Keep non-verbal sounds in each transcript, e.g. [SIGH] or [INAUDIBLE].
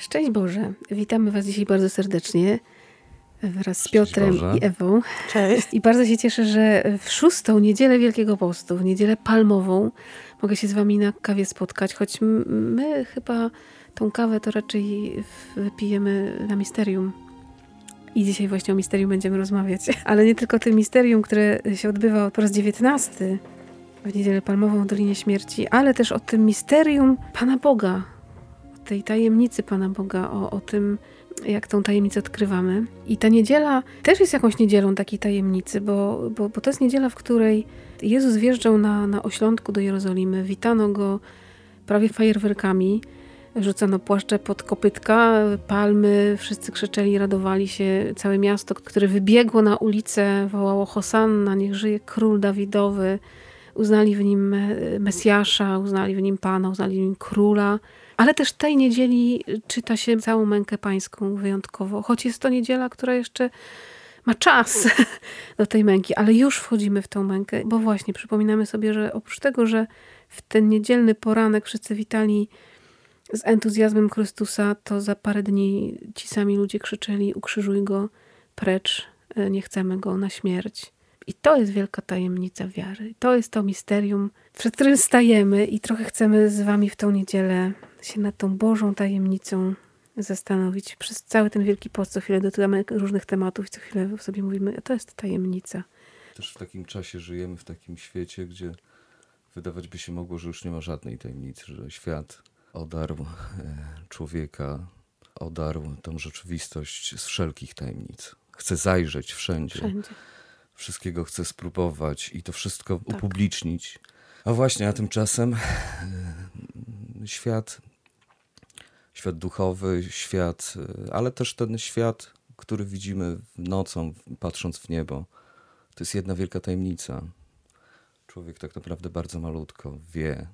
Szczęść Boże. Witamy Was dzisiaj bardzo serdecznie wraz z Piotrem i Ewą. Cześć. I bardzo się cieszę, że w szóstą niedzielę Wielkiego Postu, w niedzielę palmową, mogę się z Wami na kawie spotkać, choć my chyba tą kawę to raczej wypijemy na misterium. I dzisiaj właśnie o misterium będziemy rozmawiać. Ale nie tylko o tym misterium, które się odbywa po raz dziewiętnasty w niedzielę palmową w Dolinie Śmierci, ale też o tym misterium Pana Boga, tej tajemnicy Pana Boga, o, o tym, jak tą tajemnicę odkrywamy. I ta niedziela też jest jakąś niedzielą takiej tajemnicy, bo, bo, bo to jest niedziela, w której Jezus wjeżdżał na, na oślątku do Jerozolimy, witano go prawie fajerwerkami, rzucano płaszcze pod kopytka, palmy, wszyscy krzyczeli, radowali się, całe miasto, które wybiegło na ulicę, wołało Hosanna, niech żyje król Dawidowy, uznali w nim Mesjasza, uznali w nim Pana, uznali w nim króla. Ale też tej niedzieli czyta się całą mękę pańską wyjątkowo, choć jest to niedziela, która jeszcze ma czas [LAUGHS] do tej męki, ale już wchodzimy w tą mękę, bo właśnie przypominamy sobie, że oprócz tego, że w ten niedzielny poranek wszyscy witali z entuzjazmem Chrystusa, to za parę dni ci sami ludzie krzyczeli: Ukrzyżuj go precz, e, nie chcemy go na śmierć. I to jest wielka tajemnica wiary. To jest to misterium, przed którym stajemy i trochę chcemy z Wami w tą niedzielę się nad tą Bożą tajemnicą zastanowić. Przez cały ten Wielki Post co chwilę dotykamy różnych tematów i co chwilę sobie mówimy, a to jest tajemnica. Też w takim czasie żyjemy, w takim świecie, gdzie wydawać by się mogło, że już nie ma żadnej tajemnicy, że świat odarł e, człowieka, odarł tą rzeczywistość z wszelkich tajemnic. Chce zajrzeć wszędzie. Wszędzie. Wszystkiego chce spróbować i to wszystko tak. upublicznić. A właśnie, a tymczasem e, świat, świat duchowy, świat, e, ale też ten świat, który widzimy nocą, patrząc w niebo, to jest jedna wielka tajemnica. Człowiek tak naprawdę bardzo malutko wie,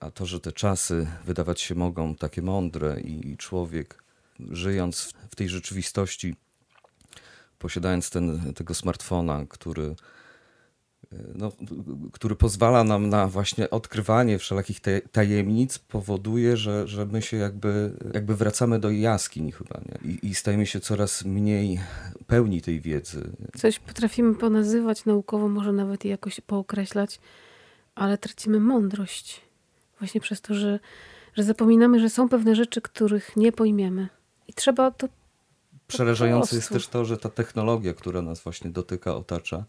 a to, że te czasy wydawać się mogą takie mądre i człowiek żyjąc w tej rzeczywistości, posiadając ten, tego smartfona, który, no, który pozwala nam na właśnie odkrywanie wszelakich tajemnic, powoduje, że, że my się jakby, jakby wracamy do jaskiń chyba nie? I, i stajemy się coraz mniej pełni tej wiedzy. Coś potrafimy ponazywać naukowo, może nawet jakoś pookreślać, ale tracimy mądrość Właśnie przez to, że, że zapominamy, że są pewne rzeczy, których nie pojmiemy. I trzeba to. Przerażające jest też to, że ta technologia, która nas właśnie dotyka, otacza,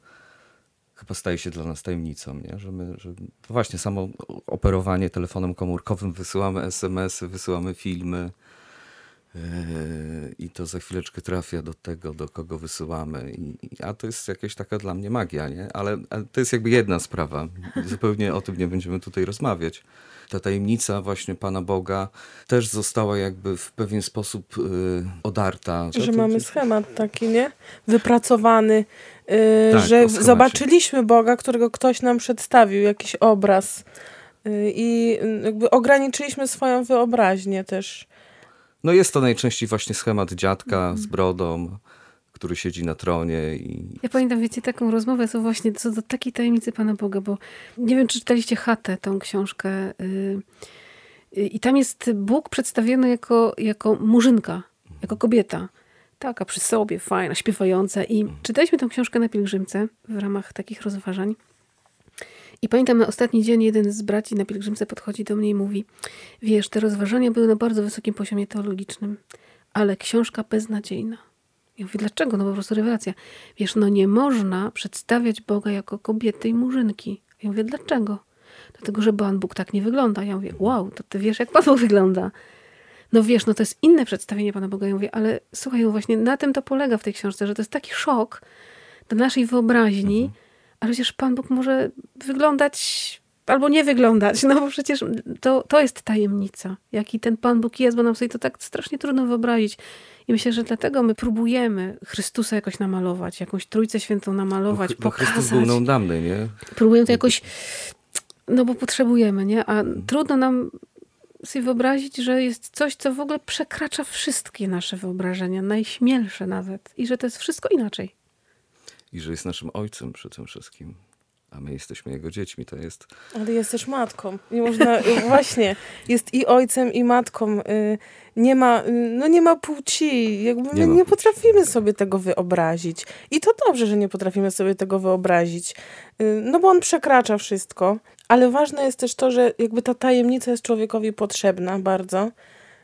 chyba staje się dla nas tajemnicą, nie? że my, że właśnie samo operowanie telefonem komórkowym, wysyłamy SMS-y, wysyłamy filmy, i to za chwileczkę trafia do tego, do kogo wysyłamy. I, a to jest jakaś taka dla mnie magia, nie? Ale, to jest jakby jedna sprawa. Zupełnie o tym nie będziemy tutaj rozmawiać. Ta tajemnica właśnie Pana Boga też została jakby w pewien sposób y, odarta. Że mamy schemat taki, nie? Wypracowany, y, tak, że zobaczyliśmy Boga, którego ktoś nam przedstawił, jakiś obraz. I jakby ograniczyliśmy swoją wyobraźnię też. No jest to najczęściej właśnie schemat dziadka z brodą, który siedzi na tronie. I... Ja pamiętam, wiecie, taką rozmowę co właśnie co do takiej tajemnicy Pana Boga, bo nie wiem, czy czytaliście Chatę, tą książkę. Yy, I tam jest Bóg przedstawiony jako, jako murzynka, jako kobieta. Taka przy sobie, fajna, śpiewająca. I czytaliśmy tę książkę na pielgrzymce w ramach takich rozważań. I pamiętam na ostatni dzień jeden z braci na pielgrzymce podchodzi do mnie i mówi: Wiesz, te rozważania były na bardzo wysokim poziomie teologicznym, ale książka beznadziejna. Ja mówię, dlaczego? No po prostu rewelacja. Wiesz, no nie można przedstawiać Boga jako kobiety i murzynki. Ja mówię, dlaczego? Dlatego, że Pan Bóg tak nie wygląda. Ja mówię, wow, to ty wiesz, jak Pan Bóg wygląda. No wiesz, no to jest inne przedstawienie Pana Boga. Ja mówię, ale słuchaj, no właśnie na tym to polega w tej książce, że to jest taki szok dla naszej wyobraźni, mhm ale przecież Pan Bóg może wyglądać albo nie wyglądać, no bo przecież to, to jest tajemnica, jaki ten Pan Bóg jest, bo nam sobie to tak strasznie trudno wyobrazić. I myślę, że dlatego my próbujemy Chrystusa jakoś namalować, jakąś Trójcę Świętą namalować, bo, bo pokazać. Chrystus był nam dany, nie? Próbujemy to jakoś, no bo potrzebujemy, nie? A trudno nam sobie wyobrazić, że jest coś, co w ogóle przekracza wszystkie nasze wyobrażenia, najśmielsze nawet. I że to jest wszystko inaczej i że jest naszym ojcem przy tym wszystkim. a my jesteśmy jego dziećmi. To jest. Ale jest też matką. Nie można, [LAUGHS] właśnie, jest i ojcem, i matką. Y, nie ma, y, no nie ma płci. Jakby my nie, nie potrafimy sobie tego wyobrazić. I to dobrze, że nie potrafimy sobie tego wyobrazić. Y, no bo on przekracza wszystko. Ale ważne jest też to, że jakby ta tajemnica jest człowiekowi potrzebna bardzo.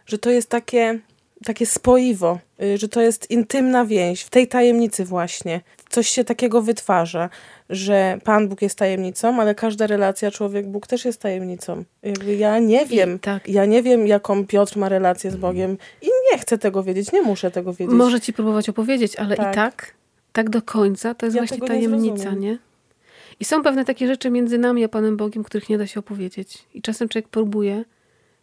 Że to jest takie takie spoiwo, że to jest intymna więź, w tej tajemnicy właśnie. Coś się takiego wytwarza, że Pan Bóg jest tajemnicą, ale każda relacja człowiek-Bóg też jest tajemnicą. Jakby ja nie wiem, tak. ja nie wiem, jaką Piotr ma relację z Bogiem i nie chcę tego wiedzieć, nie muszę tego wiedzieć. Może ci próbować opowiedzieć, ale tak. i tak, tak do końca, to jest ja właśnie tajemnica, nie, nie? I są pewne takie rzeczy między nami a Panem Bogiem, których nie da się opowiedzieć. I czasem człowiek próbuje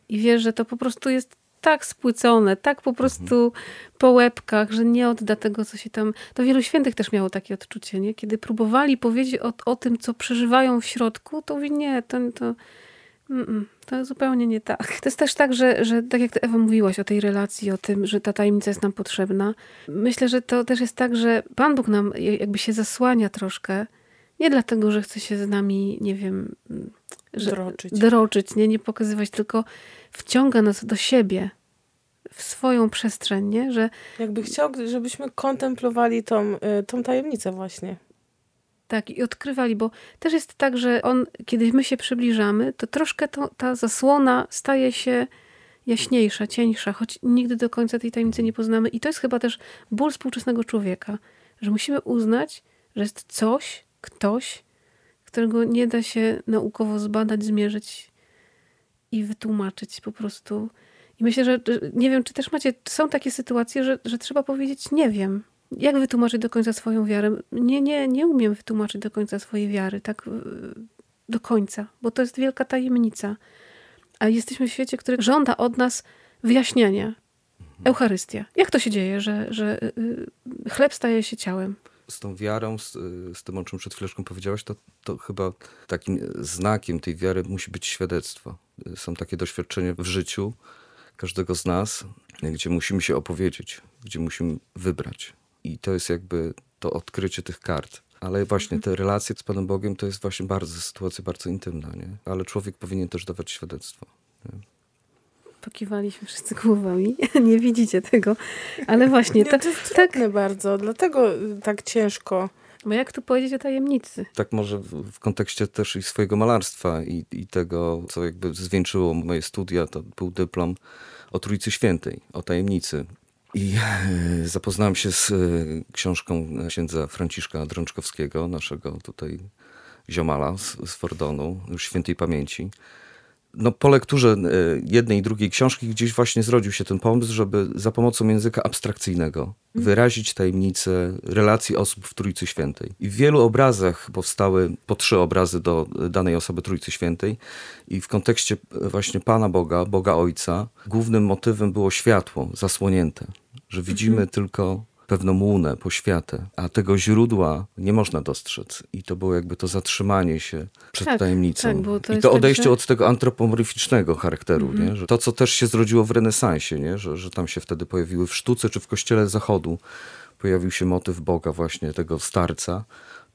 i wie, że to po prostu jest tak spłycone, tak po prostu mhm. po łebkach, że nie odda tego, co się tam... To wielu świętych też miało takie odczucie, nie? Kiedy próbowali powiedzieć o, o tym, co przeżywają w środku, to mówi, nie, to, to, to zupełnie nie tak. To jest też tak, że, że tak jak Ewa mówiłaś o tej relacji, o tym, że ta tajemnica jest nam potrzebna. Myślę, że to też jest tak, że Pan Bóg nam jakby się zasłania troszkę, nie dlatego, że chce się z nami, nie wiem, że, droczyć. droczyć, nie, nie pokazywać, tylko wciąga nas do siebie, w swoją przestrzeń, nie? Że... Jakby chciał, żebyśmy kontemplowali tą, y, tą tajemnicę właśnie. Tak, i odkrywali, bo też jest tak, że on, kiedy my się przybliżamy, to troszkę to, ta zasłona staje się jaśniejsza, cieńsza, choć nigdy do końca tej tajemnicy nie poznamy. I to jest chyba też ból współczesnego człowieka, że musimy uznać, że jest coś, ktoś, którego nie da się naukowo zbadać, zmierzyć i wytłumaczyć po prostu. I myślę, że nie wiem, czy też macie, są takie sytuacje, że, że trzeba powiedzieć nie wiem. Jak wytłumaczyć do końca swoją wiarę? Nie, nie, nie umiem wytłumaczyć do końca swojej wiary, tak do końca, bo to jest wielka tajemnica. A jesteśmy w świecie, który żąda od nas wyjaśniania. Eucharystia. Jak to się dzieje, że, że y, y, chleb staje się ciałem? Z tą wiarą, z, z, tym, o czym przed chwileczką powiedziałaś, to, to chyba takim znakiem tej wiary musi być świadectwo. Są takie doświadczenia w życiu każdego z nas, gdzie musimy się opowiedzieć, gdzie musimy wybrać. I to jest jakby to odkrycie tych kart. Ale właśnie te relacje z Panem Bogiem to jest właśnie bardzo sytuacja bardzo intymna, nie? Ale człowiek powinien też dawać świadectwo. Nie? Pokiwaliśmy wszyscy głowami. [LAUGHS] Nie widzicie tego. Ale właśnie... Nie, to, to jest tak bardzo, dlatego tak ciężko. Bo jak tu powiedzieć o tajemnicy? Tak może w, w kontekście też i swojego malarstwa i, i tego, co jakby zwieńczyło moje studia, to był dyplom o Trójcy Świętej, o tajemnicy. I e, zapoznałem się z e, książką księdza Franciszka Drączkowskiego, naszego tutaj ziomala z, z Fordonu, już świętej pamięci no, po lekturze e, jednej i drugiej książki gdzieś właśnie zrodził się ten pomysł, żeby za pomocą języka abstrakcyjnego mhm. wyrazić tajemnicę relacji osób w Trójcy Świętej. I w wielu obrazach powstały po trzy obrazy do danej osoby Trójcy Świętej i w kontekście właśnie Pana Boga, Boga Ojca, głównym motywem było światło zasłonięte, że widzimy mhm. tylko pewną łunę, poświatę, a tego źródła nie można dostrzec. I to było jakby to zatrzymanie się przed tak, tajemnicą. Tak, to I to odejście tak, że... od tego antropomorficznego charakteru, mm -hmm. nie? Że to, co też się zrodziło w renesansie, nie? Że, że tam się wtedy pojawiły w sztuce czy w kościele zachodu, pojawił się motyw Boga właśnie, tego starca,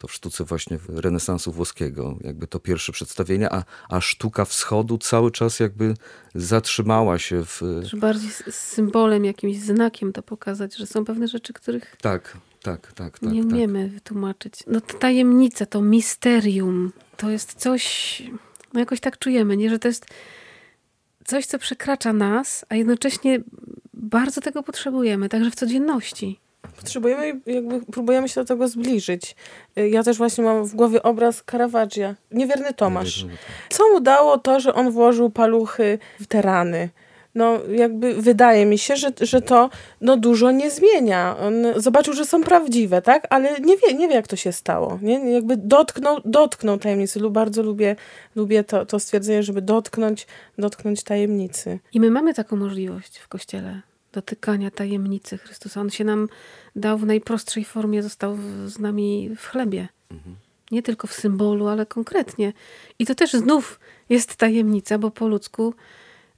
to w sztuce właśnie renesansu włoskiego, jakby to pierwsze przedstawienie, a, a sztuka wschodu cały czas jakby zatrzymała się w... Że bardziej symbolem, jakimś znakiem to pokazać, że są pewne rzeczy, których... Tak, tak, tak. tak nie tak. umiemy tak. wytłumaczyć. No to tajemnica, to misterium, to jest coś, no jakoś tak czujemy, nie? Że to jest coś, co przekracza nas, a jednocześnie bardzo tego potrzebujemy, także w codzienności. Potrzebujemy, jakby próbujemy się do tego zbliżyć. Ja też właśnie mam w głowie obraz Caravaggia. Niewierny Tomasz. Co mu dało to, że on włożył paluchy w te rany? No, jakby wydaje mi się, że, że to no, dużo nie zmienia. On zobaczył, że są prawdziwe, tak? Ale nie wie, nie wie jak to się stało. Nie? Jakby dotknął, dotknął tajemnicy. Lub bardzo lubię, lubię to, to stwierdzenie, żeby dotknąć, dotknąć tajemnicy. I my mamy taką możliwość w Kościele dotykania tajemnicy Chrystusa. On się nam dał w najprostszej formie, został z nami w chlebie. Mhm. Nie tylko w symbolu, ale konkretnie. I to też znów jest tajemnica, bo po ludzku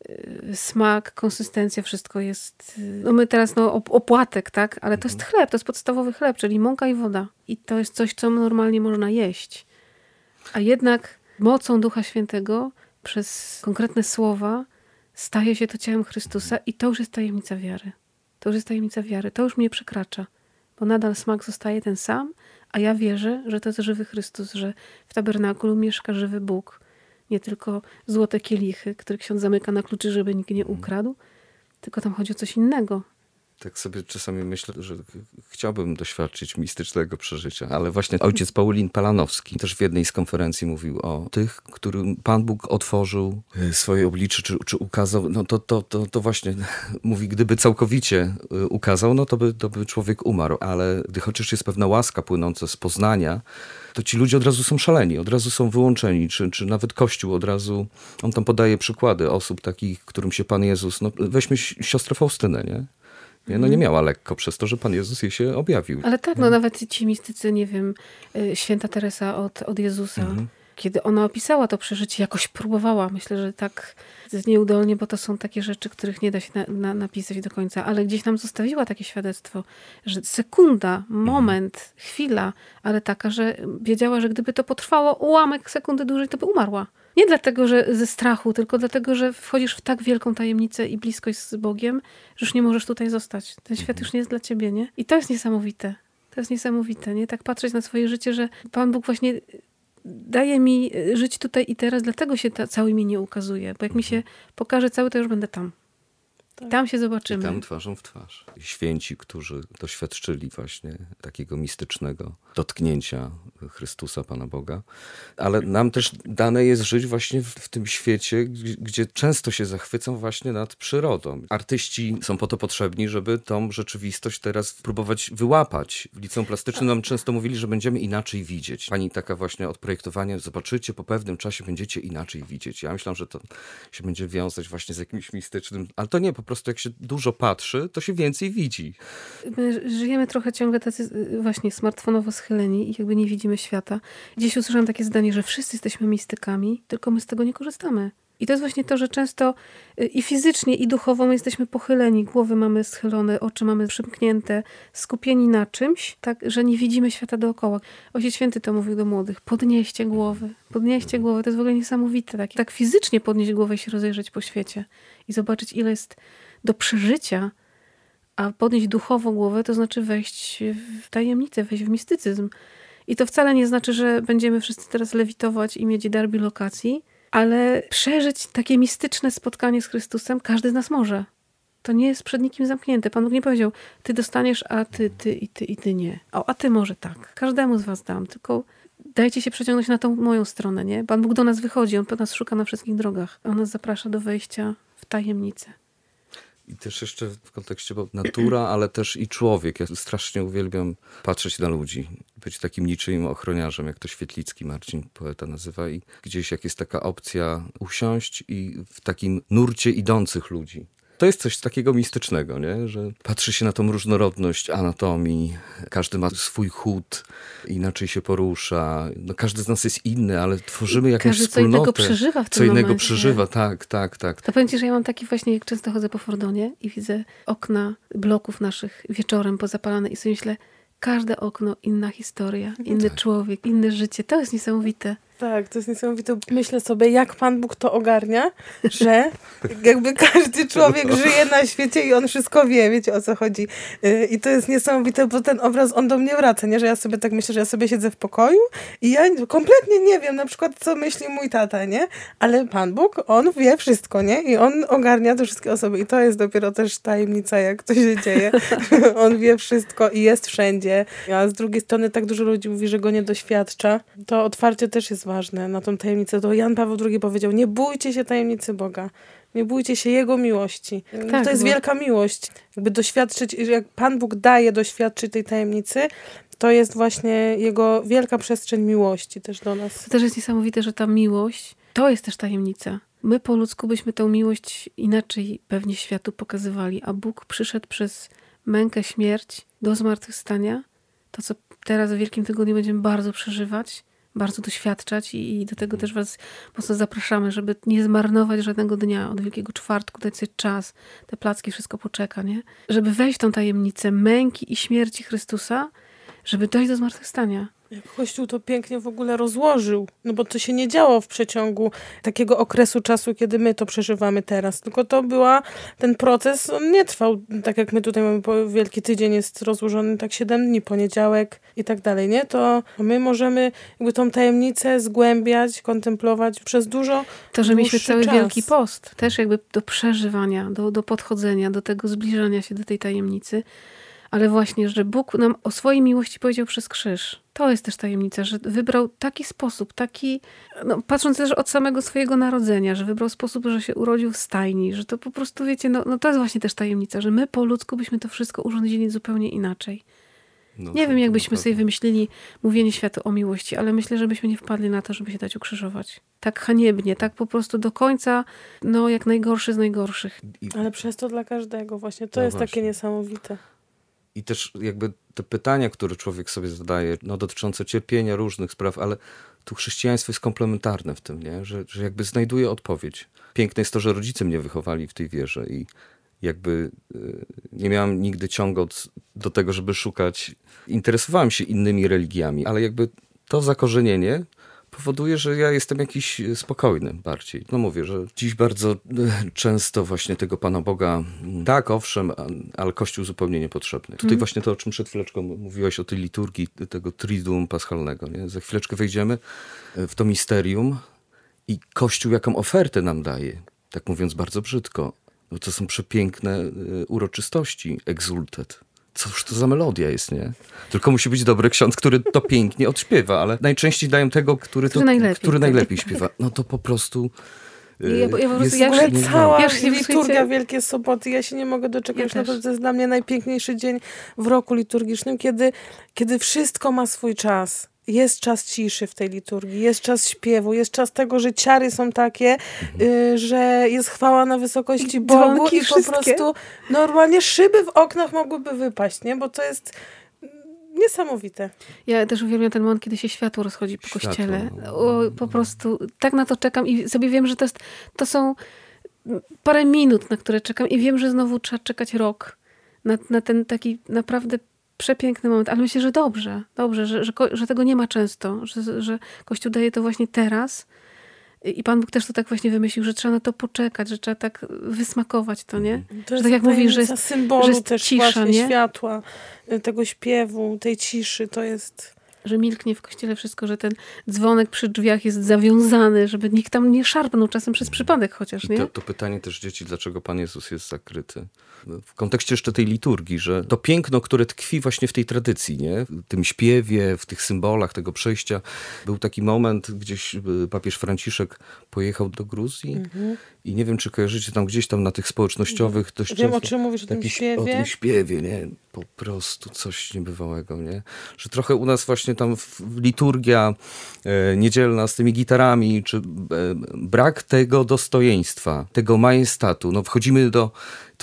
y, smak, konsystencja, wszystko jest. Y, no my teraz, no, opłatek, tak? Ale to jest mhm. chleb, to jest podstawowy chleb, czyli mąka i woda. I to jest coś, co normalnie można jeść. A jednak mocą Ducha Świętego przez konkretne słowa staje się to ciałem Chrystusa i to już jest tajemnica wiary. To już jest tajemnica wiary. To już mnie przekracza, bo nadal smak zostaje ten sam, a ja wierzę, że to jest żywy Chrystus, że w tabernakulum mieszka żywy Bóg. Nie tylko złote kielichy, które ksiądz zamyka na kluczy, żeby nikt nie ukradł, tylko tam chodzi o coś innego. Tak sobie czasami myślę, że chciałbym doświadczyć mistycznego przeżycia, ale właśnie ojciec Paulin Palanowski też w jednej z konferencji mówił o tych, którym Pan Bóg otworzył e, swoje oblicze, czy, czy ukazał, no to, to, to, to właśnie [LAUGHS] mówi, gdyby całkowicie e, ukazał, no to by, to by człowiek umarł, ale gdy chociaż jest pewna łaska płynąca z poznania, to ci ludzie od razu są szaleni, od razu są wyłączeni, czy, czy nawet Kościół od razu, on tam podaje przykłady osób takich, którym się Pan Jezus, no weźmy siostrę Faustynę, nie? Nie? No nie miała lekko przez to, że Pan Jezus jej się objawił. Ale tak, no, no nawet ci mistycy, nie wiem, y, święta Teresa od, od Jezusa, mhm. Kiedy ona opisała to przeżycie, jakoś próbowała. Myślę, że tak nieudolnie, bo to są takie rzeczy, których nie da się na, na, napisać do końca, ale gdzieś nam zostawiła takie świadectwo, że sekunda, mhm. moment, mhm. chwila, ale taka, że wiedziała, że gdyby to potrwało ułamek sekundy dłużej, to by umarła. Nie dlatego, że ze strachu, tylko dlatego, że wchodzisz w tak wielką tajemnicę i bliskość z Bogiem, że już nie możesz tutaj zostać. Ten świat już nie jest dla ciebie, nie? I to jest niesamowite. To jest niesamowite, nie? Tak patrzeć na swoje życie, że Pan Bóg właśnie daje mi żyć tutaj i teraz, dlatego się ta, cały mi nie ukazuje. Bo jak mi się pokaże cały, to już będę tam. Tak. Tam się zobaczymy. I tam twarzą w twarz. Święci, którzy doświadczyli właśnie takiego mistycznego dotknięcia Chrystusa, Pana Boga. Ale nam też dane jest żyć właśnie w, w tym świecie, gdzie często się zachwycą właśnie nad przyrodą. Artyści są po to potrzebni, żeby tą rzeczywistość teraz próbować wyłapać. W liceum plastycznym nam często mówili, że będziemy inaczej widzieć. Pani taka właśnie od projektowania, zobaczycie, po pewnym czasie będziecie inaczej widzieć. Ja myślę, że to się będzie wiązać właśnie z jakimś mistycznym, ale to nie, po prostu jak się dużo patrzy, to się więcej widzi. My żyjemy trochę ciągle tacy y, właśnie smartfonowo schyleni i jakby nie widzimy świata. Gdzieś usłyszałam takie zdanie, że wszyscy jesteśmy mistykami, tylko my z tego nie korzystamy. I to jest właśnie to, że często y, i fizycznie, i duchowo my jesteśmy pochyleni, głowy mamy schylone, oczy mamy przymknięte, skupieni na czymś, tak, że nie widzimy świata dookoła. Ojciec Święty to mówił do młodych, podnieście głowy, podnieście głowy, to jest w ogóle niesamowite. Tak, tak fizycznie podnieść głowę i się rozejrzeć po świecie i zobaczyć, ile jest do przeżycia, a podnieść duchowo głowę to znaczy wejść w tajemnicę, wejść w mistycyzm. I to wcale nie znaczy, że będziemy wszyscy teraz lewitować i mieć darbi lokacji, ale przeżyć takie mistyczne spotkanie z Chrystusem każdy z nas może. To nie jest przed nikim zamknięte. Pan Bóg nie powiedział, ty dostaniesz, a ty, ty i ty i ty nie. O, a ty może tak. Każdemu z was dam, tylko dajcie się przeciągnąć na tą moją stronę, nie? Pan Bóg do nas wychodzi, On nas szuka na wszystkich drogach. On nas zaprasza do wejścia w tajemnicę. I też jeszcze w kontekście, natura, ale też i człowiek. Ja strasznie uwielbiam patrzeć na ludzi. Być takim niczym ochroniarzem, jak to Świetlicki Marcin, poeta nazywa. I gdzieś jak jest taka opcja usiąść i w takim nurcie idących ludzi to jest coś takiego mistycznego, nie? że patrzy się na tą różnorodność anatomii, każdy ma swój chód, inaczej się porusza. No, każdy z nas jest inny, ale tworzymy jakąś każdy wspólnotę. co innego przeżywa w tym Co innego momencie. przeżywa, tak, tak, tak. To powiem ci, że ja mam taki właśnie, jak często chodzę po Fordonie i widzę okna bloków naszych wieczorem pozapalane i sobie myślę, każde okno inna historia, inny tak. człowiek, inne życie. To jest niesamowite. Tak, to jest niesamowite. Myślę sobie, jak Pan Bóg to ogarnia, że [LAUGHS] jakby każdy człowiek żyje na świecie i on wszystko wie, wiecie o co chodzi. Y, I to jest niesamowite, bo ten obraz, on do mnie wraca, nie? Że ja sobie tak myślę, że ja sobie siedzę w pokoju i ja kompletnie nie wiem na przykład, co myśli mój tata, nie? Ale Pan Bóg, on wie wszystko, nie? I on ogarnia te wszystkie osoby i to jest dopiero też tajemnica, jak to się dzieje. [LAUGHS] on wie wszystko i jest wszędzie. A z drugiej strony tak dużo ludzi mówi, że go nie doświadcza. To otwarcie też jest ważne na tą tajemnicę. To Jan Paweł II powiedział, nie bójcie się tajemnicy Boga. Nie bójcie się Jego miłości. Tak, to jest bo... wielka miłość. Jakby doświadczyć, jak Pan Bóg daje doświadczyć tej tajemnicy, to jest właśnie Jego wielka przestrzeń miłości też do nas. To też jest niesamowite, że ta miłość to jest też tajemnica. My po ludzku byśmy tę miłość inaczej pewnie światu pokazywali, a Bóg przyszedł przez mękę, śmierć do zmartwychwstania. To, co teraz w Wielkim Tygodniu będziemy bardzo przeżywać, bardzo doświadczać i, i do tego też Was mocno zapraszamy, żeby nie zmarnować żadnego dnia od Wielkiego Czwartku, dać sobie czas, te placki, wszystko poczeka, nie? Żeby wejść w tą tajemnicę męki i śmierci Chrystusa, żeby dojść do zmartwychwstania. Jak Kościół to pięknie w ogóle rozłożył, no bo to się nie działo w przeciągu takiego okresu czasu, kiedy my to przeżywamy teraz, tylko to była, ten proces, on nie trwał, tak jak my tutaj mamy, Wielki Tydzień jest rozłożony tak 7 dni, poniedziałek i tak dalej, nie? To my możemy jakby tą tajemnicę zgłębiać, kontemplować przez dużo To, że mieliśmy cały czas. Wielki Post, też jakby do przeżywania, do, do podchodzenia, do tego zbliżania się do tej tajemnicy, ale właśnie, że Bóg nam o swojej miłości powiedział przez krzyż. To jest też tajemnica, że wybrał taki sposób, taki, no, patrząc też od samego swojego narodzenia, że wybrał sposób, że się urodził w stajni, że to po prostu, wiecie, no, no to jest właśnie też tajemnica, że my po ludzku byśmy to wszystko urządzili zupełnie inaczej. No, nie wiem, jakbyśmy sobie wymyślili mówienie światu o miłości, ale myślę, że byśmy nie wpadli na to, żeby się dać ukrzyżować. Tak haniebnie, tak po prostu do końca, no jak najgorszy z najgorszych. Ale przez to dla każdego właśnie. To no jest właśnie. takie niesamowite. I też jakby te pytania, które człowiek sobie zadaje, no, dotyczące cierpienia, różnych spraw, ale tu chrześcijaństwo jest komplementarne w tym, nie? Że, że jakby znajduje odpowiedź. Piękne jest to, że rodzice mnie wychowali w tej wierze i jakby y, nie miałem nigdy ciągu do tego, żeby szukać. Interesowałem się innymi religiami, ale jakby to zakorzenienie powoduje, że ja jestem jakiś spokojny bardziej. No mówię, że dziś bardzo e, często właśnie tego Pana Boga, tak owszem, ale Kościół zupełnie niepotrzebny. Tutaj mm. właśnie to, o czym przed chwileczką mówiłaś, o tej liturgii tego Triduum Paschalnego. Nie? Za chwileczkę wejdziemy e, w to misterium i Kościół jaką ofertę nam daje, tak mówiąc bardzo brzydko. No to są przepiękne e, uroczystości, exultet cóż to za melodia jest, nie? Tylko musi być dobry ksiądz, który to pięknie odśpiewa, ale najczęściej dają tego, który, to, który najlepiej, który najlepiej śpiewa. No to po prostu... Ja, ja po prostu, ja cała ja liturgia Wielkie Soboty, ja się nie mogę doczekać, ja to jest dla mnie najpiękniejszy dzień w roku liturgicznym, kiedy, kiedy wszystko ma swój czas jest czas ciszy w tej liturgii, jest czas śpiewu, jest czas tego, że ciary są takie, y, że jest chwała na wysokości Bogu i po prostu normalnie szyby w oknach mogłyby wypaść, nie? Bo to jest niesamowite. Ja też uwielbiam ten moment, kiedy się światło rozchodzi po światło. kościele. No. O, po prostu tak na to czekam i sobie wiem, że to, jest, to są parę minut, na które czekam i wiem, że znowu trzeba czekać rok na, na ten taki naprawdę przepiękny moment, ale myślę, że dobrze, dobrze, że, że, że tego nie ma często, że, że Kościół daje to właśnie teraz. I Pan Bóg też to tak właśnie wymyślił, że trzeba na to poczekać, że trzeba tak wysmakować to, nie? Mhm. To że tak jak mówisz, że jest, symbolu że jest też cisza, nie? światła, y, tego śpiewu, tej ciszy, to jest że milknie w kościele wszystko, że ten dzwonek przy drzwiach jest zawiązany, żeby nikt tam nie szarpnął czasem przez przypadek chociaż, nie? To, to, pytanie też dzieci, dlaczego Pan Jezus jest zakryty? W kontekście jeszcze tej liturgii, że to piękno, które tkwi właśnie w tej tradycji, nie? W tym śpiewie, w tych symbolach tego przejścia. Był taki moment, gdzieś y, papież Franciszek pojechał do Gruzji mhm. I nie wiem, czy kojarzycie tam gdzieś tam na tych społecznościowych dość Wiem, o czym mówisz, o tym śpiewie. O tym śpiewie, nie? Po prostu coś niebywałego, nie? Że trochę u nas właśnie tam liturgia e, niedzielna z tymi gitarami, czy e, brak tego dostojeństwa, tego majestatu. No wchodzimy do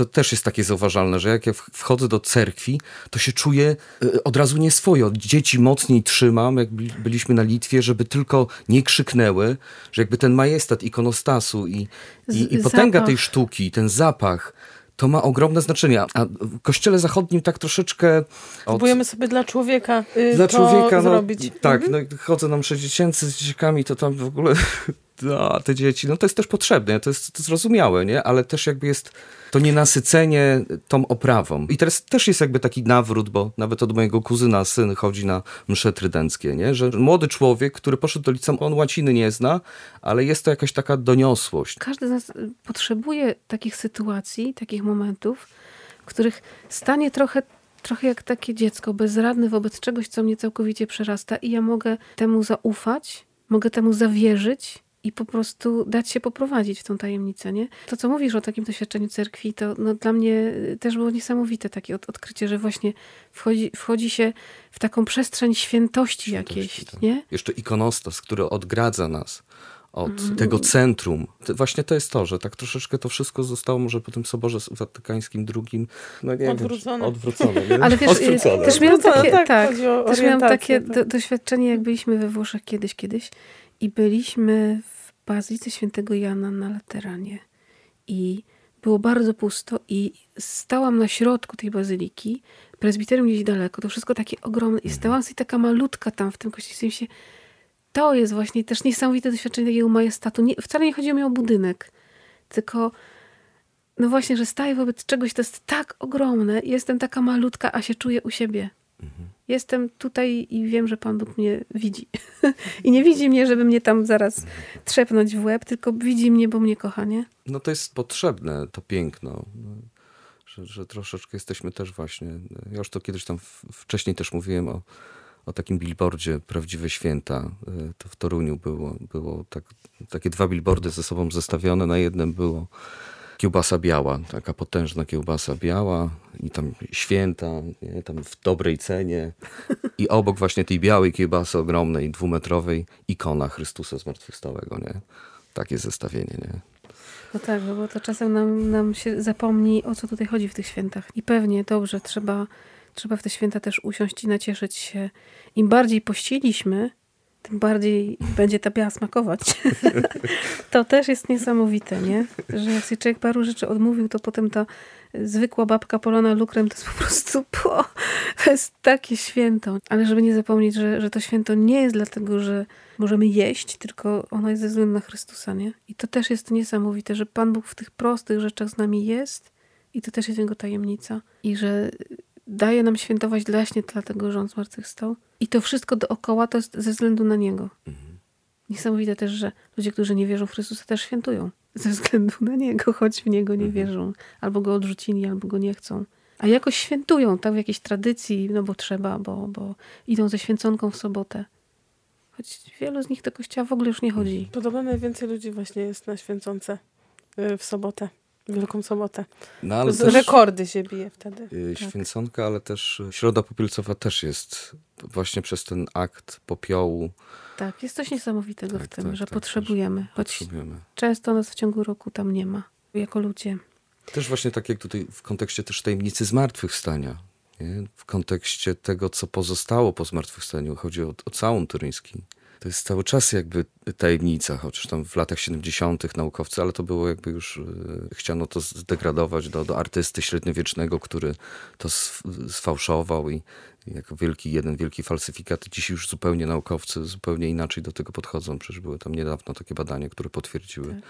to też jest takie zauważalne, że jak ja wchodzę do cerkwi, to się czuję e, od razu nieswojo. Dzieci mocniej trzymam, jak byliśmy na Litwie, żeby tylko nie krzyknęły, że jakby ten majestat ikonostasu i, i, i potęga tej sztuki, ten zapach, to ma ogromne znaczenie. A w kościele zachodnim tak troszeczkę. Od... Próbujemy sobie dla człowieka. Yy, dla człowieka no, zrobić. Tak, mhm. no, chodzą nam 60 z dzieciakami, to tam w ogóle. No, te dzieci, no to jest też potrzebne, to jest, to zrozumiałe, nie? Ale też jakby jest to nienasycenie tą oprawą. I teraz też jest jakby taki nawrót, bo nawet od mojego kuzyna syn chodzi na msze trydenckie, nie? że młody człowiek, który poszedł do liceum, on łaciny nie zna, ale jest to jakaś taka doniosłość. Każdy z nas potrzebuje takich sytuacji, takich momentów, w których stanie trochę trochę jak takie dziecko, bezradne wobec czegoś, co mnie całkowicie przerasta, i ja mogę temu zaufać, mogę temu zawierzyć i po prostu dać się poprowadzić w tą tajemnicę, nie? To, co mówisz o takim doświadczeniu cerkwi, to no, dla mnie też było niesamowite takie od, odkrycie, że właśnie wchodzi, wchodzi się w taką przestrzeń świętości, świętości jakiejś, tak. nie? Jeszcze ikonostas, który odgradza nas od mm. tego centrum. Właśnie to jest to, że tak troszeczkę to wszystko zostało może po tym Soborze Watykańskim drugim no nie odwrócone. Wiem, odwrócone [LAUGHS] Ale wiesz, też miałam takie, tak, tak też miałam takie tak. do, doświadczenie, jak byliśmy we Włoszech kiedyś, kiedyś i byliśmy w Bazylice Świętego Jana na Lateranie. I było bardzo pusto i stałam na środku tej bazyliki, prezbiterium gdzieś daleko, to wszystko takie ogromne i stałam sobie taka malutka tam w tym kościele. Się, to jest właśnie też niesamowite doświadczenie takiego majestatu. Nie, wcale nie chodzi mi o budynek, tylko no właśnie, że staję wobec czegoś, to jest tak ogromne, jestem taka malutka, a się czuję u siebie. Mhm. Jestem tutaj i wiem, że Pan Bóg mnie widzi. [LAUGHS] I nie widzi mnie, żeby mnie tam zaraz trzepnąć w łeb, tylko widzi mnie, bo mnie kocha, nie? No to jest potrzebne, to piękno. Że, że troszeczkę jesteśmy też właśnie, ja już to kiedyś tam wcześniej też mówiłem o, o takim billboardzie Prawdziwe Święta. To w Toruniu było, było tak, takie dwa billboardy ze sobą zestawione. Na jednym było kiełbasa biała, taka potężna kiełbasa biała i tam święta, nie, tam w dobrej cenie. I obok właśnie tej białej kiełbasy ogromnej, dwumetrowej, ikona Chrystusa Zmartwychwstałego, nie? Takie zestawienie, nie? No tak, bo to czasem nam, nam się zapomni, o co tutaj chodzi w tych świętach. I pewnie dobrze, trzeba, trzeba w te święta też usiąść i nacieszyć się. Im bardziej pościliśmy, tym bardziej będzie ta biała smakować. [LAUGHS] to też jest niesamowite, nie? Że jak człowiek paru rzeczy odmówił, to potem ta zwykła babka polona lukrem to jest po prostu po, to jest takie święto. Ale żeby nie zapomnieć, że, że to święto nie jest dlatego, że możemy jeść, tylko ono jest ze względu na Chrystusa, nie? I to też jest niesamowite, że Pan Bóg w tych prostych rzeczach z nami jest i to też jest Jego tajemnica. I że daje nam świętować właśnie dlatego, że On zmartwychwstał. I to wszystko dookoła to jest ze względu na Niego. Mhm. Niesamowite też, że ludzie, którzy nie wierzą w Chrystusa też świętują. Ze względu na Niego, choć w Niego nie mhm. wierzą. Albo Go odrzucili, albo Go nie chcą. A jakoś świętują, tak w jakiejś tradycji, no bo trzeba, bo, bo idą ze święconką w sobotę. Choć wielu z nich do kościoła w ogóle już nie chodzi. Podobno najwięcej ludzi właśnie jest na święconce y, w sobotę. Wielką Sobotę. No, ale też, rekordy się bije wtedy. Yy, tak. Święconka, ale też Środa Popielcowa też jest właśnie przez ten akt popiołu. Tak, jest coś niesamowitego tak, w tym, tak, że tak, potrzebujemy. Choć potrzebujemy. często nas w ciągu roku tam nie ma, jako ludzie. Też właśnie tak jak tutaj w kontekście też tajemnicy zmartwychwstania. Nie? W kontekście tego, co pozostało po zmartwychwstaniu. Chodzi o, o całun turyński to jest cały czas jakby tajemnica, chociaż tam w latach 70. naukowcy, ale to było jakby już, e, chciano to zdegradować do, do artysty średniowiecznego, który to sfałszował i jako wielki, jeden wielki falsyfikat. Dziś już zupełnie naukowcy zupełnie inaczej do tego podchodzą. Przecież były tam niedawno takie badania, które potwierdziły. Tak.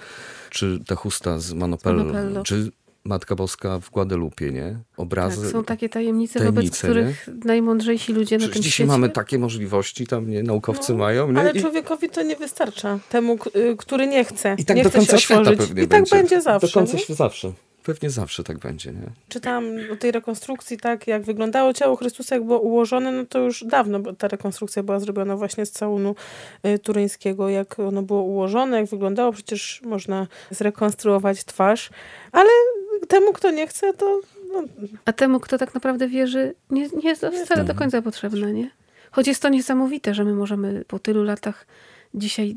Czy ta chusta z Manopello, Manopello. czy Matka Boska w Guadalupe, nie? Obrazy. Tak, są takie tajemnice, tajemnice wobec których nie? najmądrzejsi ludzie Przecież na tym dzisiaj świecie... mamy takie możliwości, tam nie, naukowcy no, mają. Nie? Ale I... człowiekowi to nie wystarcza. Temu, y, który nie chce. I tak nie do końca świata pewnie I tak będzie zawsze. Do końca świata zawsze. Pewnie zawsze tak będzie, nie? Czytałam o tej rekonstrukcji, tak jak wyglądało ciało Chrystusa, jak było ułożone, no to już dawno bo ta rekonstrukcja była zrobiona właśnie z całunu y, turyńskiego, jak ono było ułożone, jak wyglądało, przecież można zrekonstruować twarz, ale temu, kto nie chce, to... No. A temu, kto tak naprawdę wierzy, nie, nie jest to wcale do końca potrzebne, nie? Choć jest to niesamowite, że my możemy po tylu latach dzisiaj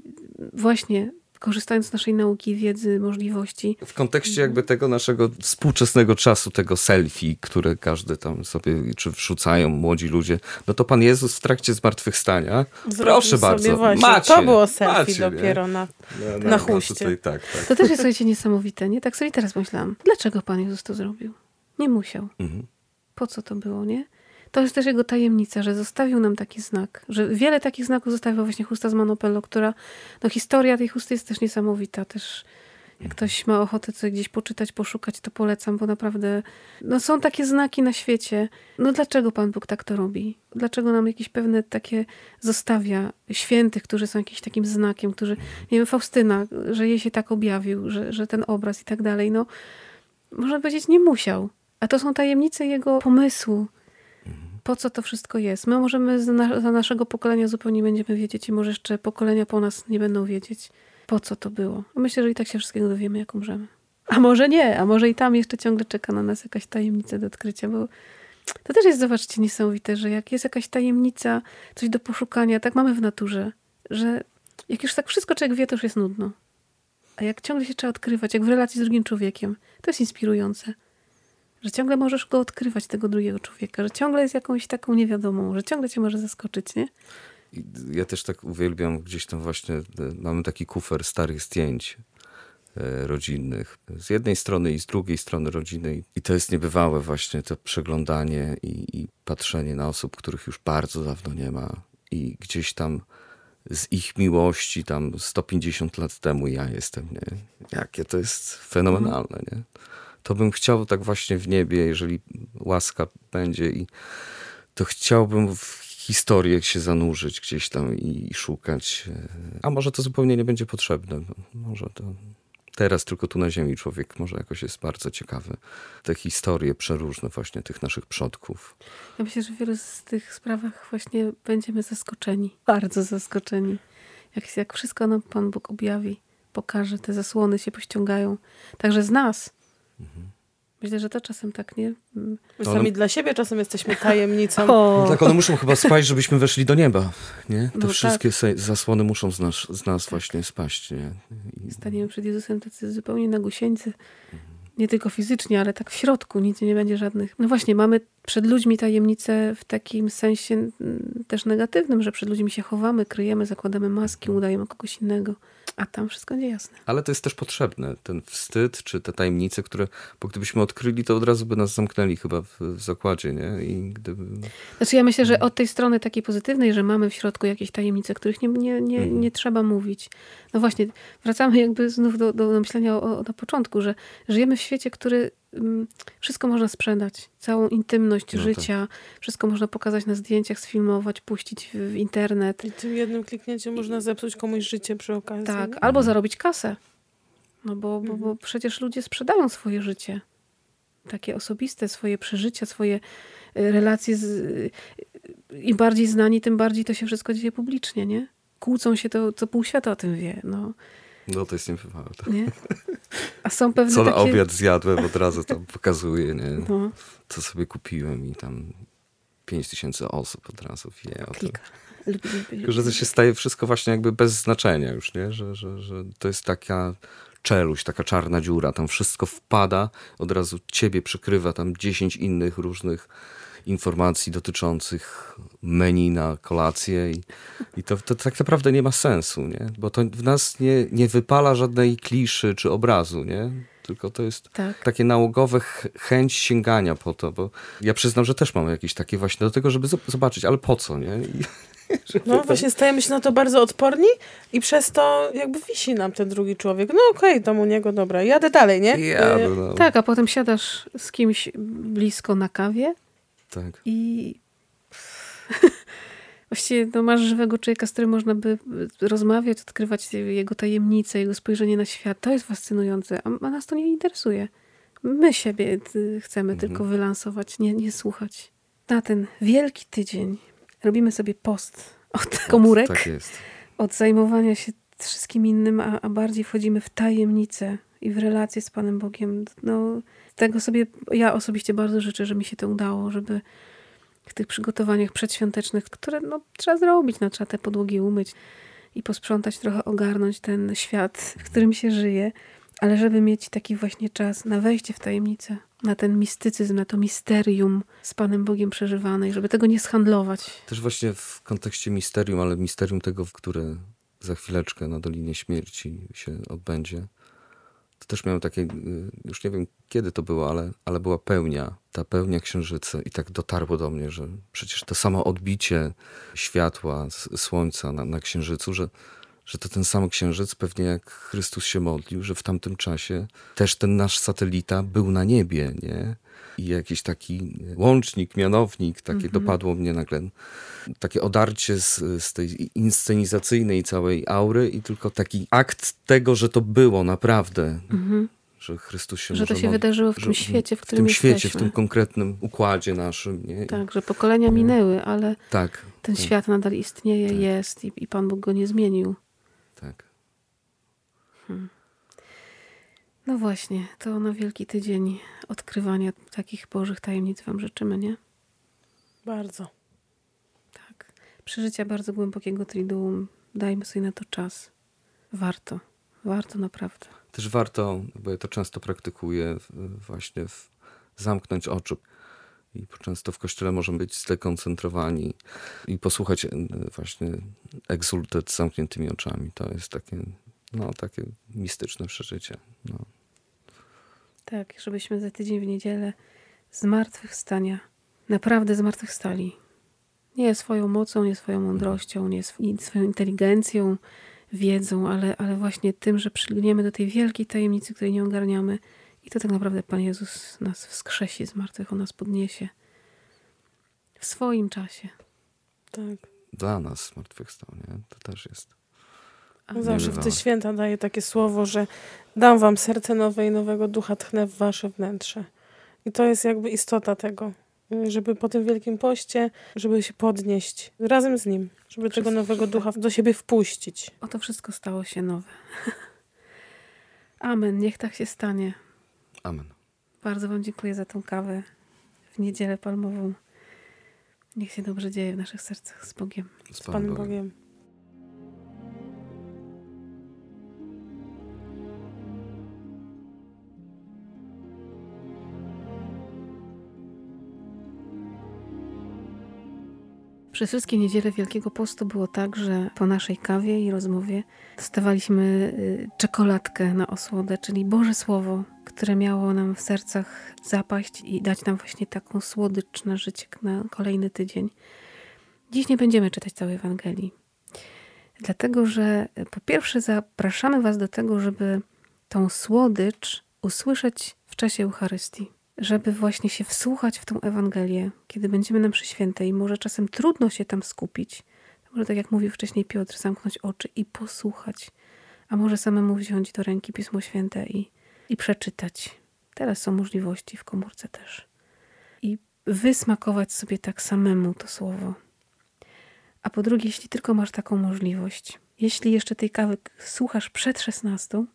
właśnie korzystając z naszej nauki, wiedzy, możliwości. W kontekście jakby tego naszego współczesnego czasu, tego selfie, które każdy tam sobie, czy wrzucają młodzi ludzie, no to Pan Jezus w trakcie zmartwychwstania, Zrobił proszę bardzo, właśnie. macie. To było selfie macie, dopiero na, no, no, na no, huście. Tutaj, tak, tak. To też jest, słuchajcie, niesamowite, nie? Tak sobie teraz myślałam. Dlaczego Pan Jezus to zrobił? Nie musiał. Mhm. Po co to było, nie? To jest też jego tajemnica, że zostawił nam taki znak, że wiele takich znaków zostawiła właśnie chusta z Manopello, która, no historia tej chusty jest też niesamowita, też jak ktoś ma ochotę coś gdzieś poczytać, poszukać, to polecam, bo naprawdę no są takie znaki na świecie. No dlaczego Pan Bóg tak to robi? Dlaczego nam jakieś pewne takie zostawia świętych, którzy są jakimś takim znakiem, którzy, nie wiem, Faustyna, że jej się tak objawił, że, że ten obraz i tak dalej, no można powiedzieć, nie musiał. A to są tajemnice jego pomysłu, po co to wszystko jest. My możemy za, na, za naszego pokolenia zupełnie będziemy wiedzieć i może jeszcze pokolenia po nas nie będą wiedzieć, po co to było. Myślę, że i tak się wszystkiego dowiemy, jak umrzemy. A może nie, a może i tam jeszcze ciągle czeka na nas jakaś tajemnica do odkrycia, bo to też jest, zobaczcie, niesamowite, że jak jest jakaś tajemnica, coś do poszukania, tak mamy w naturze, że jak już tak wszystko człowiek wie, to już jest nudno. A jak ciągle się trzeba odkrywać, jak w relacji z drugim człowiekiem, to jest inspirujące że ciągle możesz go odkrywać, tego drugiego człowieka, że ciągle jest jakąś taką niewiadomą, że ciągle cię może zaskoczyć, nie? Ja też tak uwielbiam gdzieś tam właśnie, mamy taki kufer starych zdjęć e, rodzinnych. Z jednej strony i z drugiej strony rodziny. I to jest niebywałe właśnie to przeglądanie i, i patrzenie na osób, których już bardzo dawno nie ma. I gdzieś tam z ich miłości tam 150 lat temu ja jestem, nie? Jakie to jest fenomenalne, nie? To bym chciał tak właśnie w niebie, jeżeli łaska będzie i to chciałbym w historię się zanurzyć gdzieś tam i, i szukać. E, a może to zupełnie nie będzie potrzebne. Może to teraz tylko tu na ziemi człowiek może jakoś jest bardzo ciekawy. Te historie przeróżne właśnie tych naszych przodków. Ja myślę, że w wielu z tych sprawach właśnie będziemy zaskoczeni. Bardzo zaskoczeni. Jak, jak wszystko nam Pan Bóg objawi, pokaże, te zasłony się pościągają. Także z nas. Mhm. Myślę, że to czasem tak, nie? My sami one... dla siebie czasem jesteśmy tajemnicą. [LAUGHS] No tak, one muszą chyba spaść, żebyśmy weszli do nieba, nie? Te no wszystkie tak. zasłony muszą z nas, z nas tak. właśnie spaść, nie? I... Staniemy przed Jezusem tacy zupełnie na gusieńcy. Nie tylko fizycznie, ale tak w środku. Nic nie będzie żadnych... No właśnie, mamy przed ludźmi tajemnicę w takim sensie mm, też negatywnym, że przed ludźmi się chowamy, kryjemy, zakładamy maski, udajemy kogoś innego. A tam wszystko nie jasne. Ale to jest też potrzebne, ten wstyd, czy te tajemnice, które, bo gdybyśmy odkryli, to od razu by nas zamknęli chyba w, w zakładzie, nie? I gdyby... Znaczy ja myślę, że od tej strony takiej pozytywnej, że mamy w środku jakieś tajemnice, których nie, nie, nie, mhm. nie trzeba mówić. No właśnie, wracamy jakby znów do, do myślenia o, o, na początku, że żyjemy w świecie, który Mm, wszystko można sprzedać. Całą intymność no życia, tak. wszystko można pokazać na zdjęciach, sfilmować, puścić w, w internet. I tym jednym kliknięciem można zepsuć komuś życie przy okazji. Tak, albo mhm. zarobić kasę. No bo, bo, bo mhm. przecież ludzie sprzedają swoje życie. Takie osobiste, swoje przeżycia, swoje y, relacje. Z, y, Im bardziej znani, tym bardziej to się wszystko dzieje publicznie, nie? Kłócą się, to co pół świata o tym wie. No. No to jest niebywałe. Tak. Nie? A są pewne Co takie... na obiad zjadłem, od razu tam pokazuję, nie? No. Co sobie kupiłem i tam pięć tysięcy osób od razu wie o tym. Tylko, że to się staje wszystko właśnie jakby bez znaczenia już, nie? Że, że, że to jest taka czeluść, taka czarna dziura, tam wszystko wpada, od razu ciebie przykrywa tam dziesięć innych różnych informacji dotyczących menu na kolację i, i to, to, tak naprawdę nie ma sensu, nie? bo to w nas nie, nie wypala żadnej kliszy czy obrazu, nie? tylko to jest tak. takie nałogowe chęć sięgania po to, bo ja przyznam, że też mam jakieś takie właśnie do tego, żeby zobaczyć, ale po co, nie? I, [LAUGHS] no właśnie stajemy się na to bardzo odporni i przez to jakby wisi nam ten drugi człowiek. No okej, okay, tam u niego, dobra, jadę dalej, nie? Jadę, no. Tak, a potem siadasz z kimś blisko na kawie tak. I [LAUGHS] właściwie no, masz żywego człowieka, z którym można by rozmawiać, odkrywać jego tajemnice, jego spojrzenie na świat. To jest fascynujące, a, nas to nie interesuje. My siebie chcemy mhm. tylko wylansować, nie, nie słuchać. Na ten wielki tydzień robimy sobie post od komórek, tak od zajmowania się wszystkim innym, a, a bardziej wchodzimy w tajemnicę i w relacje z Panem Bogiem. No, tego sobie ja osobiście bardzo życzę, że mi się to udało, żeby w tych przygotowaniach przedświątecznych, które no, trzeba zrobić, no, trzeba te podłogi umyć i posprzątać, trochę ogarnąć ten świat, w którym się żyje, ale żeby mieć taki właśnie czas na wejście w tajemnicę, na ten mistycyzm, na to misterium z Panem Bogiem przeżywane i żeby tego nie schandlować. Też właśnie w kontekście misterium, ale misterium tego, które za chwileczkę na Dolinie Śmierci się odbędzie to też miałem takie, y, już nie wiem kiedy to było, ale, ale była pełnia, ta pełnia księżyca i tak dotarło do mnie, że przecież to samo odbicie światła, słońca na, na księżycu, że, że to ten sam księżyc, pewnie jak Chrystus się modlił, że w tamtym czasie też ten nasz satelita był na niebie, nie? I jakiś taki łącznik, mianownik, takie mhm. dopadło mnie nagle. Takie odarcie z, z tej inscenizacyjnej całej aury i tylko taki akt tego, że to było naprawdę. Mhm. Że Chrystus się Że to się wydarzyło w tym świecie, w którym W tym jesteśmy. świecie, w tym konkretnym układzie naszym. Nie? Tak, że pokolenia minęły, ale tak, ten tak. świat nadal istnieje, tak. jest i, i Pan Bóg go nie zmienił. Tak. Hmm. No właśnie, to na Wielki Tydzień odkrywania takich Bożych tajemnic Wam życzymy, nie? Bardzo. Tak. Przeżycia bardzo głębokiego Triduum. Dajmy sobie na to czas. Warto. Warto naprawdę. Też warto, bo ja to często praktykuję, właśnie w, zamknąć oczy. I często w kościele możemy być zdekoncentrowani i posłuchać e, właśnie egzultet z zamkniętymi oczami. To jest takie no, takie mistyczne przeżycie. No. Tak, żebyśmy za tydzień w niedzielę zmartwychwstania naprawdę zmartwychwstali. Nie swoją mocą, nie swoją mądrością, nie swoją inteligencją, wiedzą, ale, ale właśnie tym, że przylgniemy do tej wielkiej tajemnicy, której nie ogarniamy. I to tak naprawdę Pan Jezus nas wskrzesi z martwych, On nas podniesie w swoim czasie. Tak. Dla nas zmartwychwstał, nie? To też jest. Zawsze w te święta daje takie słowo, że dam wam serce nowe i nowego ducha tchnę w wasze wnętrze. I to jest jakby istota tego, żeby po tym Wielkim Poście, żeby się podnieść razem z Nim, żeby tego nowego ducha do siebie wpuścić. Oto wszystko stało się nowe. [LAUGHS] Amen. Niech tak się stanie. Amen. Bardzo Wam dziękuję za tą kawę w niedzielę palmową. Niech się dobrze dzieje w naszych sercach z Bogiem. Z, z Panem Bogiem. Bogiem. Przez wszystkie niedziele Wielkiego Postu było tak, że po naszej kawie i rozmowie dostawaliśmy y, czekoladkę na osłodę, czyli Boże Słowo, które miało nam w sercach zapaść i dać nam właśnie taką słodycz na życie na kolejny tydzień. Dziś nie będziemy czytać całej Ewangelii, dlatego że y, po pierwsze zapraszamy Was do tego, żeby tą słodycz usłyszeć w czasie Eucharystii żeby właśnie się wsłuchać w tą Ewangelię, kiedy będziemy na mszy świętej. Może czasem trudno się tam skupić. Może tak jak mówił wcześniej Piotr, zamknąć oczy i posłuchać. A może samemu wziąć do ręki Pismo Święte i, i przeczytać. Teraz są możliwości w komórce też. I wysmakować sobie tak samemu to słowo. A po drugie, jeśli tylko masz taką możliwość, jeśli jeszcze tej kawy słuchasz przed 16,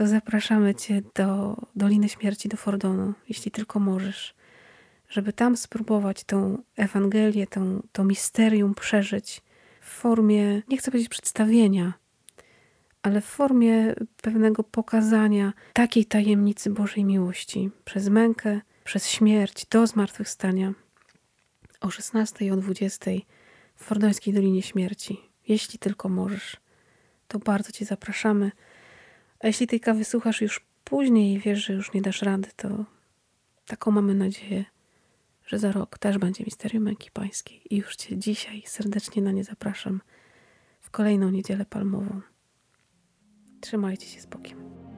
to zapraszamy Cię do Doliny Śmierci, do Fordonu, jeśli tylko możesz, żeby tam spróbować tą Ewangelię, tą, to misterium przeżyć w formie, nie chcę powiedzieć przedstawienia, ale w formie pewnego pokazania takiej tajemnicy Bożej miłości przez mękę, przez śmierć do zmartwychwstania o 16 i o 20 w Fordońskiej Dolinie Śmierci. Jeśli tylko możesz, to bardzo Cię zapraszamy. A jeśli tej kawy słuchasz już później i wiesz, że już nie dasz rady, to taką mamy nadzieję, że za rok też będzie Misterium Męki Pańskiej. I już Cię dzisiaj serdecznie na nie zapraszam w kolejną niedzielę palmową. Trzymajcie się z Bogiem.